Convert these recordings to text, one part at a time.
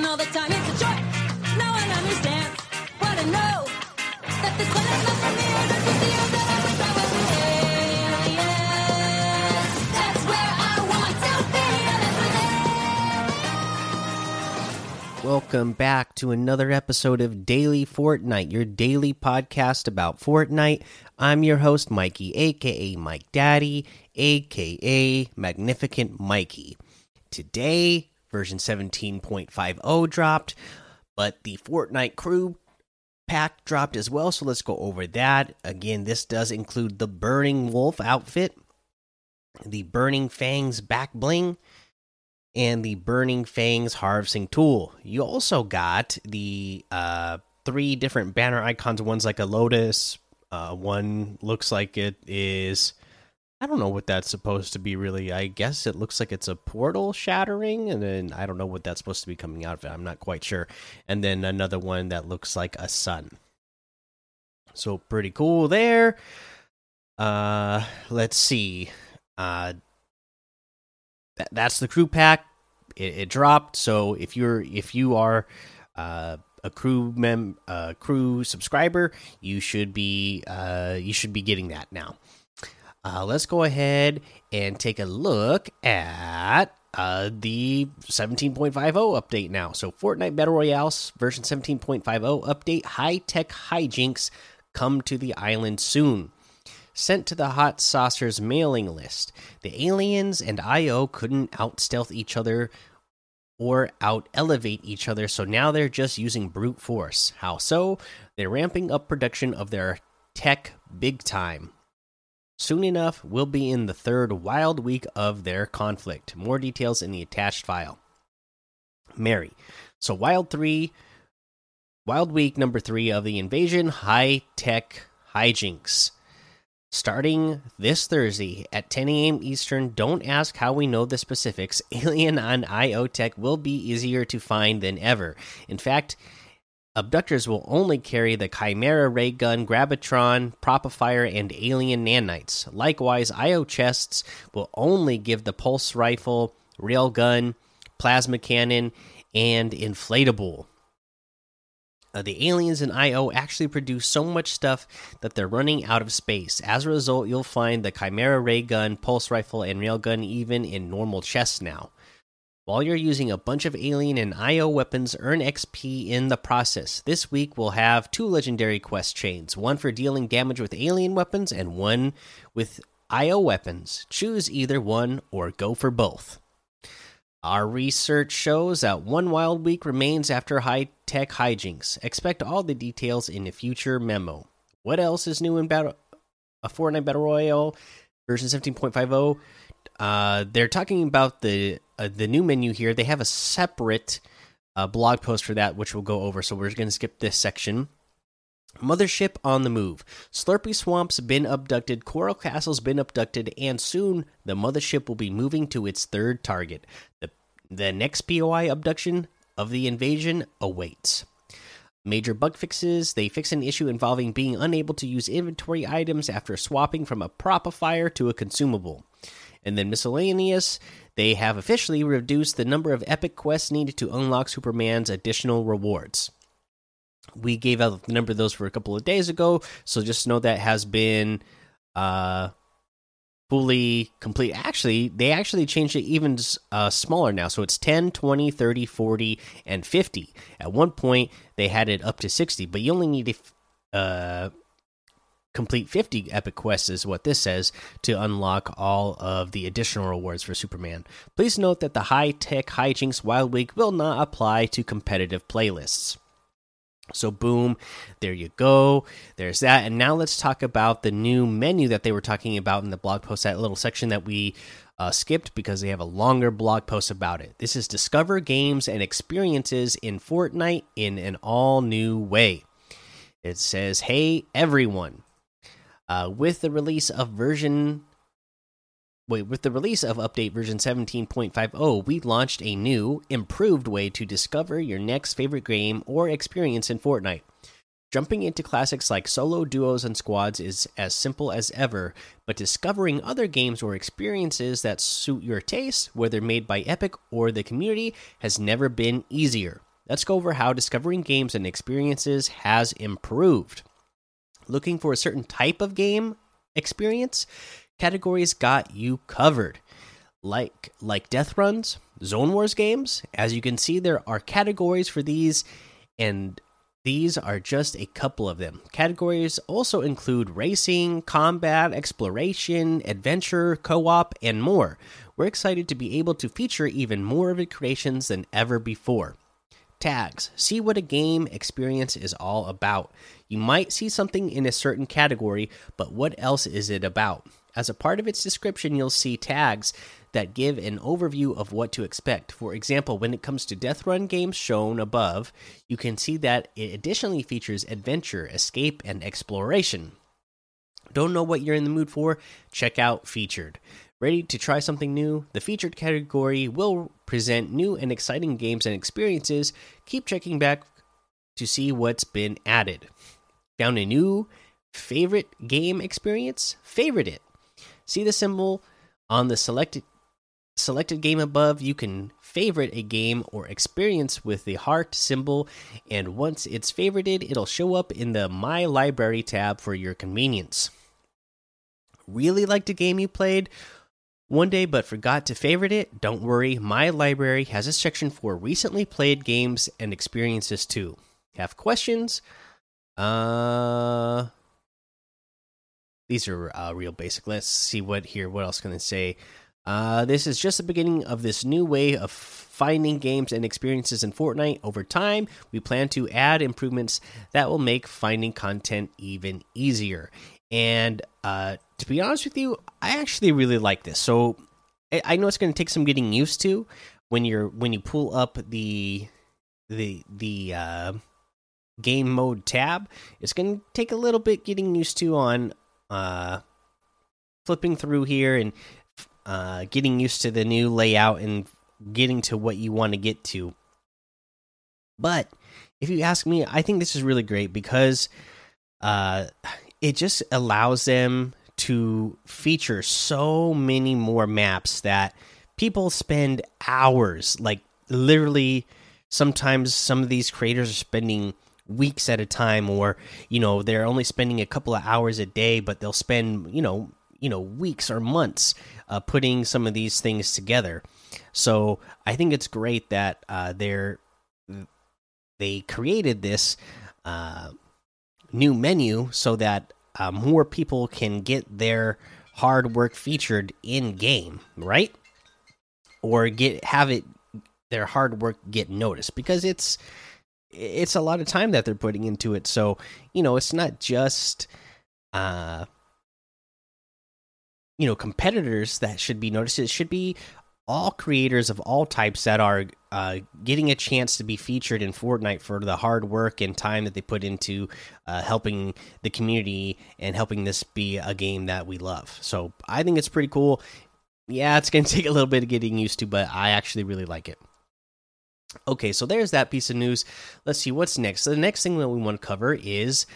all the time. It's a understands what I know. That this one is not for me. The I. That's Welcome back to another episode of Daily Fortnite, your daily podcast about Fortnite. I'm your host, Mikey, aka Mike Daddy, aka Magnificent Mikey. Today, version 17.50 dropped, but the Fortnite crew pack dropped as well, so let's go over that. Again, this does include the Burning Wolf outfit, the Burning Fangs back bling, and the Burning Fangs harvesting tool. You also got the uh, three different banner icons. One's like a lotus. Uh, one looks like it is. I don't know what that's supposed to be. Really, I guess it looks like it's a portal shattering, and then I don't know what that's supposed to be coming out of it. I'm not quite sure. And then another one that looks like a sun. So pretty cool there. Uh, let's see. Uh, that, that's the crew pack. It, it dropped. So if you're if you are uh, a crew mem uh, crew subscriber, you should be uh, you should be getting that now. Uh, let's go ahead and take a look at uh, the 17.50 update now. So Fortnite Battle Royale version 17.50 update. High tech hijinks come to the island soon sent to the Hot Saucers mailing list. The aliens and IO couldn't out stealth each other or out elevate each other, so now they're just using brute force. How so? They're ramping up production of their tech big time. Soon enough, we'll be in the third wild week of their conflict. More details in the attached file. Mary. So, Wild 3, Wild Week number 3 of the invasion, high tech hijinks starting this Thursday at 10 a.m. Eastern. Don't ask how we know the specifics. Alien on IO Tech will be easier to find than ever. In fact, abductors will only carry the Kymera ray gun, Grab-itron, Propifier, and Alien nanites. Likewise, IO chests will only give the pulse rifle, railgun, plasma cannon, and inflatable. Uh, the aliens in IO actually produce so much stuff that they're running out of space. As a result, you'll find the Kymera ray gun, pulse rifle, and railgun even in normal chests now. While you're using a bunch of alien and IO weapons, earn XP in the process. This week we'll have two legendary quest chains one for dealing damage with alien weapons, and one with IO weapons. Choose either one or go for both. Our research shows that one wild week remains after high tech hijinks. Expect all the details in a future memo. What else is new in battle? A Fortnite Battle Royale version 17.50. Uh, they're talking about the uh, the new menu here. They have a separate uh, blog post for that, which we'll go over. So we're going to skip this section. Mothership on the move. Slurpy Swamp's been abducted, Coral Castle's been abducted, and soon the mothership will be moving to its third target. The, the next POI abduction of the invasion awaits. Major bug fixes. They fix an issue involving being unable to use inventory items after swapping from a propifier to a consumable. And then miscellaneous. They have officially reduced the number of epic quests needed to unlock Superman's additional rewards we gave out the number of those for a couple of days ago so just know that has been uh fully complete actually they actually changed it even uh, smaller now so it's 10 20 30 40 and 50 at one point they had it up to 60 but you only need to uh complete 50 epic quests is what this says to unlock all of the additional rewards for superman please note that the high tech hijinks wild week will not apply to competitive playlists so, boom, there you go. There's that. And now let's talk about the new menu that they were talking about in the blog post, that little section that we uh, skipped because they have a longer blog post about it. This is Discover Games and Experiences in Fortnite in an all new way. It says, Hey, everyone. Uh, with the release of version Wait, with the release of update version 17.50, we launched a new, improved way to discover your next favorite game or experience in Fortnite. Jumping into classics like solo, duos, and squads is as simple as ever, but discovering other games or experiences that suit your taste, whether made by Epic or the community, has never been easier. Let's go over how discovering games and experiences has improved. Looking for a certain type of game experience? Categories got you covered. Like like death runs, zone wars games, as you can see there are categories for these and these are just a couple of them. Categories also include racing, combat, exploration, adventure, co op, and more. We're excited to be able to feature even more of your creations than ever before. Tags see what a game experience is all about. You might see something in a certain category, but what else is it about? As a part of its description, you'll see tags that give an overview of what to expect. For example, when it comes to Death Run games shown above, you can see that it additionally features adventure, escape, and exploration. Don't know what you're in the mood for? Check out Featured. Ready to try something new? The Featured category will present new and exciting games and experiences. Keep checking back to see what's been added. Found a new favorite game experience? Favorite it. See the symbol on the selected selected game above, you can favorite a game or experience with the heart symbol, and once it's favorited, it'll show up in the My Library tab for your convenience. Really liked a game you played one day but forgot to favorite it? Don't worry, My Library has a section for recently played games and experiences too. Have questions? Uh these are uh, real basic. Let's see what here. What else can I say? Uh, this is just the beginning of this new way of finding games and experiences in Fortnite. Over time, we plan to add improvements that will make finding content even easier. And uh, to be honest with you, I actually really like this. So I know it's going to take some getting used to when you're when you pull up the the the uh, game mode tab. It's going to take a little bit getting used to on uh, flipping through here and uh, getting used to the new layout and getting to what you want to get to. But if you ask me, I think this is really great because uh, it just allows them to feature so many more maps that people spend hours, like literally. Sometimes some of these creators are spending weeks at a time, or you know they're only spending a couple of hours a day, but they'll spend you know you know weeks or months uh, putting some of these things together. So I think it's great that uh, they're they created this uh, new menu so that uh, more people can get their hard work featured in game, right? Or get have it their hard work get noticed because it's it's a lot of time that they're putting into it. So you know, it's not just uh you know competitors that should be noticed it should be all creators of all types that are uh, getting a chance to be featured in Fortnite for the hard work and time that they put into uh, helping the community and helping this be a game that we love. So I think it's pretty cool. Yeah, it's going to take a little bit of getting used to, but I actually really like it. Okay, so there's that piece of news. Let's see what's next. So the next thing that we want to cover is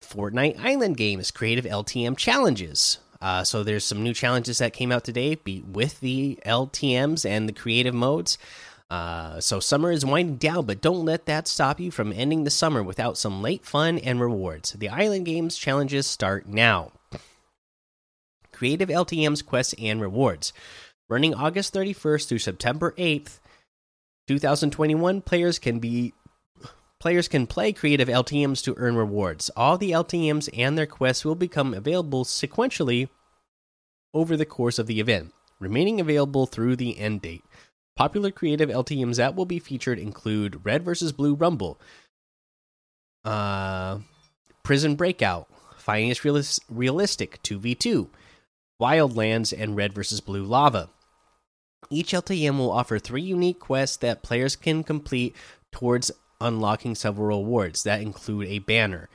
Fortnite Island Games Creative LTM Challenges. Uh, so there's some new challenges that came out today with the LTMs and the creative modes. Uh, so summer is winding down, but don't let that stop you from ending the summer without some late fun and rewards. The Island Games challenges start now. Creative LTMs, quests, and rewards. Running August 31st through September 8th, 2021, players can be players can play creative LTMs to earn rewards. All the LTMs and their quests will become available sequentially over the course of the event, remaining available through the end date. Popular creative LTMs that will be featured include Red vs. Blue Rumble, uh, Prison Breakout, Finest Realis Realistic 2v2, Wildlands, and Red vs. Blue Lava. Each LTM will offer three unique quests that players can complete towards unlocking several rewards that include a banner,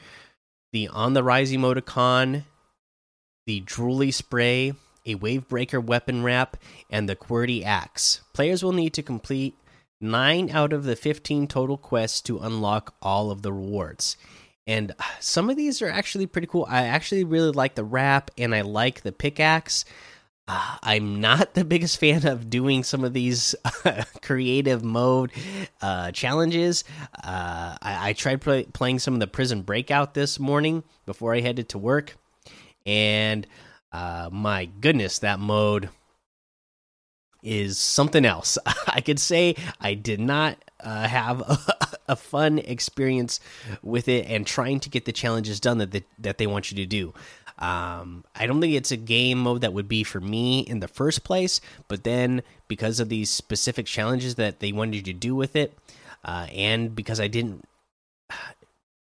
the On the Rise emoticon, the Drooly Spray, a Wavebreaker weapon wrap, and the QWERTY Axe. Players will need to complete 9 out of the 15 total quests to unlock all of the rewards. and uh, some of these are actually pretty cool. I actually really like the wrap, and I like the pickaxe. Uh, I'm not the biggest fan of doing some of these uh, creative mode uh, challenges. Uh, I, I, tried play, playing some of the prison breakout this morning before I headed to work, and uh, my goodness, that mode is something else. I could say I did not have a, a, fun experience with it and trying to get the challenges done that they, that they want you to do. Um, I don't think it's a game mode that would be for me in the first place, but then because of these specific challenges that they wanted you to do with it, uh, and because I didn't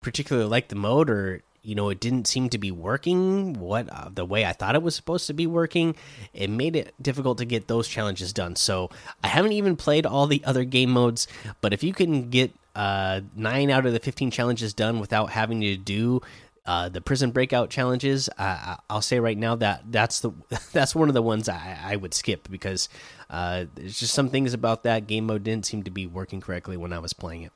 particularly like the mode or you know it didn't seem to be working what uh, the way i thought it was supposed to be working it made it difficult to get those challenges done. So i haven't even played all the other game modes but if you can get uh, 9 out of the 15 challenges done without having to do uh, the prison breakout challenges uh, i'll say right now that that's the that's one of the ones i, I would skip because uh, there's just some things about that game mode didn't seem to be working correctly when i was playing it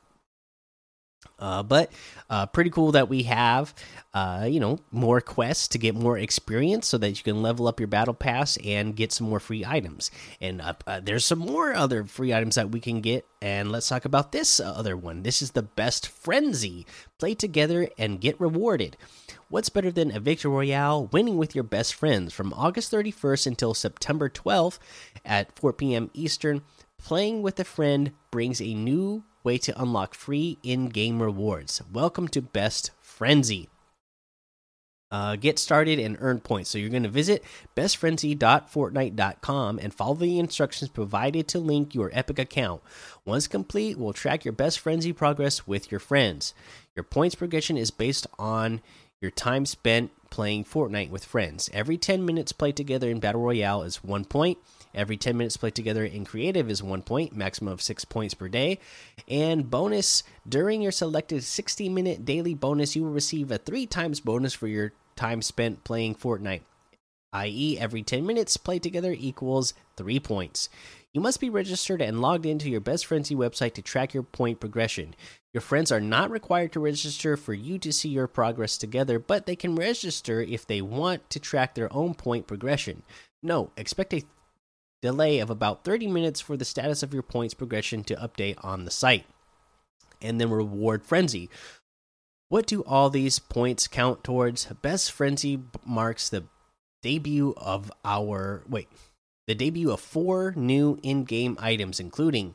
uh, but uh, pretty cool that we have, uh, you know, more quests to get more experience so that you can level up your battle pass and get some more free items. And uh, uh, there's some more other free items that we can get. And let's talk about this other one. This is the best frenzy. Play together and get rewarded. What's better than a victory royale winning with your best friends from August 31st until September 12th at 4 p.m. Eastern? Playing with a friend brings a new way to unlock free in game rewards. Welcome to Best Frenzy. Uh, get started and earn points. So you're going to visit bestfrenzy.fortnite.com and follow the instructions provided to link your Epic account. Once complete, we'll track your Best Frenzy progress with your friends. Your points progression is based on your time spent playing Fortnite with friends. Every 10 minutes played together in Battle Royale is one point. Every 10 minutes played together in creative is one point, maximum of six points per day. And bonus during your selected 60 minute daily bonus, you will receive a three times bonus for your time spent playing Fortnite, i.e., every 10 minutes played together equals three points. You must be registered and logged into your Best Frenzy website to track your point progression. Your friends are not required to register for you to see your progress together, but they can register if they want to track their own point progression. No, expect a delay of about 30 minutes for the status of your points progression to update on the site. And then reward frenzy. What do all these points count towards? Best frenzy marks the debut of our wait, the debut of four new in-game items including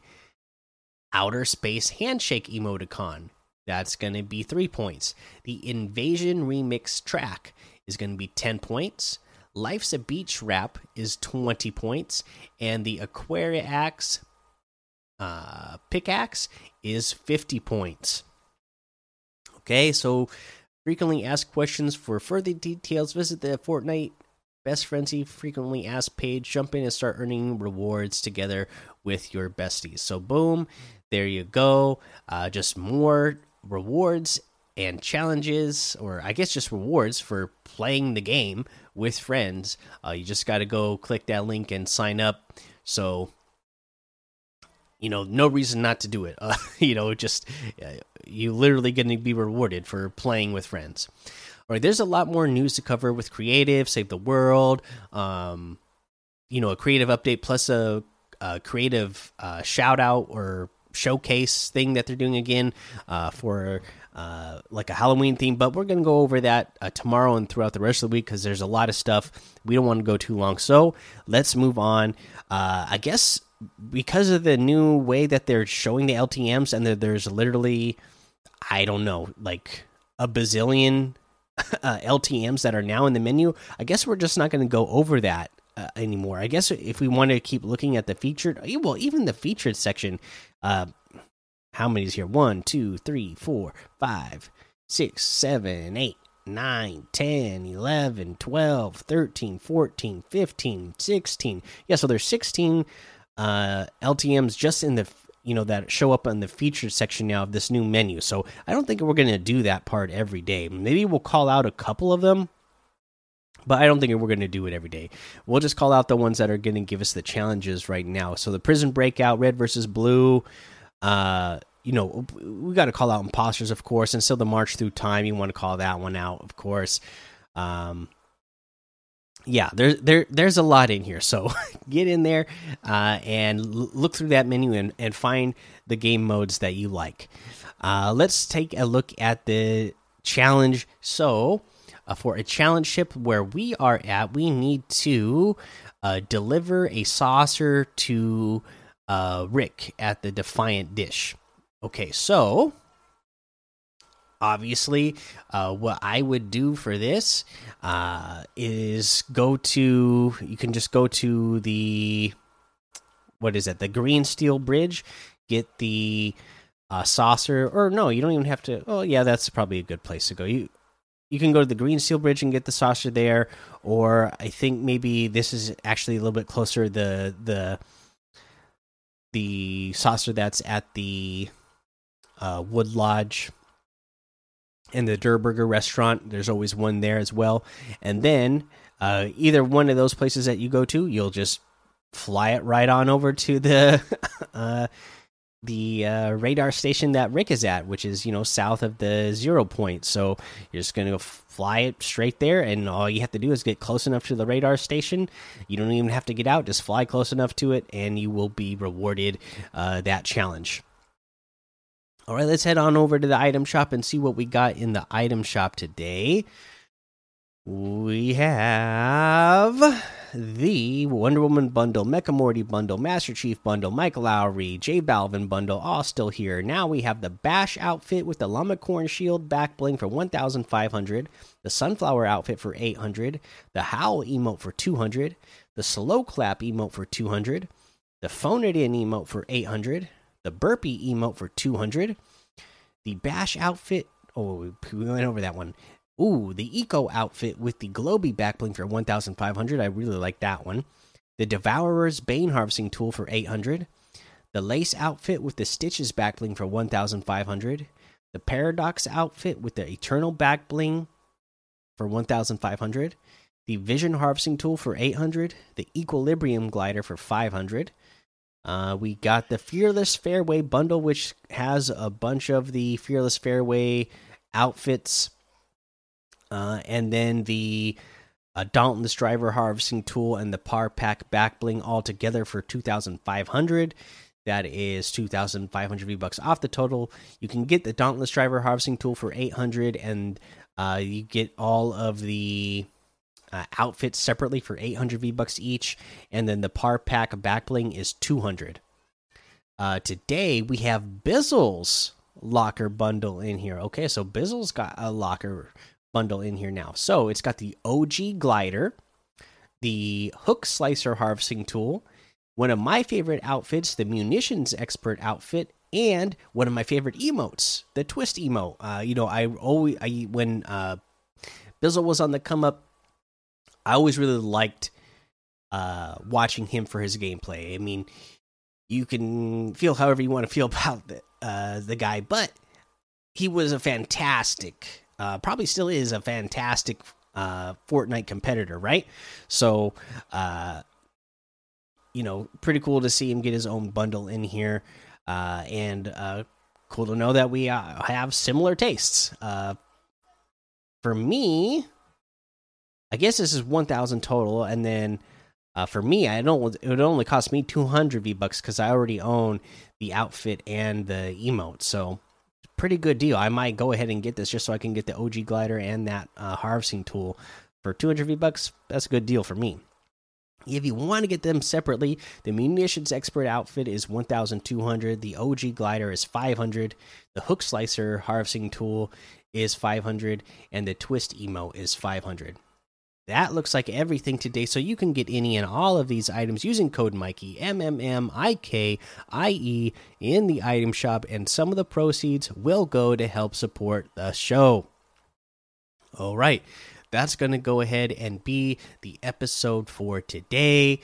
outer space handshake emoticon. That's going to be 3 points. The invasion remix track is going to be 10 points. Life's a Beach Wrap is 20 points, and the Aquariax uh, pickaxe is 50 points. Okay, so frequently asked questions for further details, visit the Fortnite Best Frenzy frequently asked page. Jump in and start earning rewards together with your besties. So, boom, there you go. Uh, just more rewards and challenges, or I guess just rewards for playing the game with friends. Uh, you just got to go click that link and sign up. So, you know, no reason not to do it. Uh, you know, just uh, you literally going to be rewarded for playing with friends. All right, there's a lot more news to cover with creative, save the world. Um, you know, a creative update plus a, a creative uh, shout out or showcase thing that they're doing again uh, for uh, like a Halloween theme, but we're going to go over that uh, tomorrow and throughout the rest of the week because there's a lot of stuff. We don't want to go too long. So let's move on. Uh, I guess because of the new way that they're showing the LTMs and there's literally, I don't know, like a bazillion uh, LTMs that are now in the menu, I guess we're just not going to go over that uh, anymore. I guess if we want to keep looking at the featured, well, even the featured section, uh, how many is here? One, two, three, four, five, six, seven, eight, nine, ten, eleven, twelve, thirteen, fourteen, fifteen, sixteen. Yeah, so there's 16 uh, LTMs just in the you know that show up in the featured section now of this new menu. So I don't think we're going to do that part every day. Maybe we'll call out a couple of them, but I don't think we're going to do it every day. We'll just call out the ones that are going to give us the challenges right now. So the prison breakout, red versus blue, uh, you know, we got to call out imposters, of course, and still the march through time. You want to call that one out, of course. Um, yeah, there, there, there's a lot in here. So get in there uh, and look through that menu and, and find the game modes that you like. Uh, let's take a look at the challenge. So, uh, for a challenge ship where we are at, we need to uh, deliver a saucer to uh, Rick at the Defiant Dish. Okay, so obviously, uh, what I would do for this uh, is go to. You can just go to the what is it? The Green Steel Bridge. Get the uh, saucer, or no, you don't even have to. Oh, yeah, that's probably a good place to go. You you can go to the Green Steel Bridge and get the saucer there, or I think maybe this is actually a little bit closer. The the the saucer that's at the uh, Wood Lodge and the Durr Burger restaurant. There's always one there as well. And then uh, either one of those places that you go to, you'll just fly it right on over to the uh, the uh, radar station that Rick is at, which is you know south of the zero point. So you're just gonna go fly it straight there, and all you have to do is get close enough to the radar station. You don't even have to get out; just fly close enough to it, and you will be rewarded uh, that challenge. All right, let's head on over to the item shop and see what we got in the item shop today. We have Wonder Woman bundle, Mecha Morty bundle, Master Chief bundle, Michael Lowry, J Balvin bundle, all still here. Now we have the Bash outfit with the Lumacorn shield back bling for 1,500, the Sunflower outfit for 800, the Howl emote for 200, the Slow Clap emote for 200, the Phone It In emote for 800, the Burpee emote for 200, the Bash outfit. Oh, we went over that one. Ooh, the Eco outfit with the Globy backbling for 1,500. I really like that one. The Devourer's Bane harvesting tool for 800. The Lace outfit with the Stitches backbling for 1,500. The Paradox outfit with the Eternal backbling for 1,500. The Vision harvesting tool for 800. The Equilibrium glider for 500. Uh, we got the Fearless Fairway bundle, which has a bunch of the Fearless Fairway outfits uh, and then the uh, Dauntless Driver Harvesting Tool and the Par Pack Back Bling all together for 2,500. That is 2,500 V bucks off the total. You can get the Dauntless Driver Harvesting Tool for 800, and uh, you get all of the uh, outfits separately for 800 V bucks each. And then the Par Pack Back Bling is 200. Uh, today we have Bizzle's locker bundle in here. Okay, so Bizzle's got a locker bundle in here now. So it's got the OG glider, the hook slicer harvesting tool, one of my favorite outfits, the munitions expert outfit, and one of my favorite emotes, the twist emote. Uh, you know, I always I when uh, Bizzle was on the come up, I always really liked uh, watching him for his gameplay. I mean, you can feel however you want to feel about the uh, the guy, but he was a fantastic uh, probably still is a fantastic uh, Fortnite competitor, right? So, uh, you know, pretty cool to see him get his own bundle in here, uh, and uh, cool to know that we uh, have similar tastes. Uh, for me, I guess this is one thousand total, and then uh, for me, I don't. It would only cost me two hundred V bucks because I already own the outfit and the emote. So pretty good deal. I might go ahead and get this just so I can get the OG glider and that uh, harvesting tool for 200 V bucks. That's a good deal for me. If you want to get them separately, the munitions expert outfit is 1200, the OG glider is 500, the hook slicer harvesting tool is 500, and the twist emo is 500. That looks like everything today. So you can get any and all of these items using code Mikey M M M I K I E in the item shop, and some of the proceeds will go to help support the show. All right. That's going to go ahead and be the episode for today.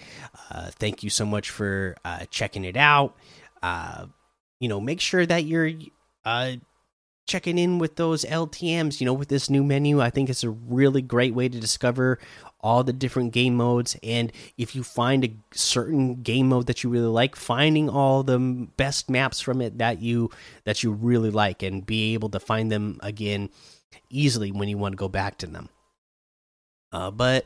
Uh, thank you so much for uh, checking it out. Uh, you know, make sure that you're uh, checking in with those LTMs. You know, with this new menu, I think it's a really great way to discover all the different game modes. And if you find a certain game mode that you really like, finding all the best maps from it that you that you really like, and be able to find them again easily when you want to go back to them. Uh, but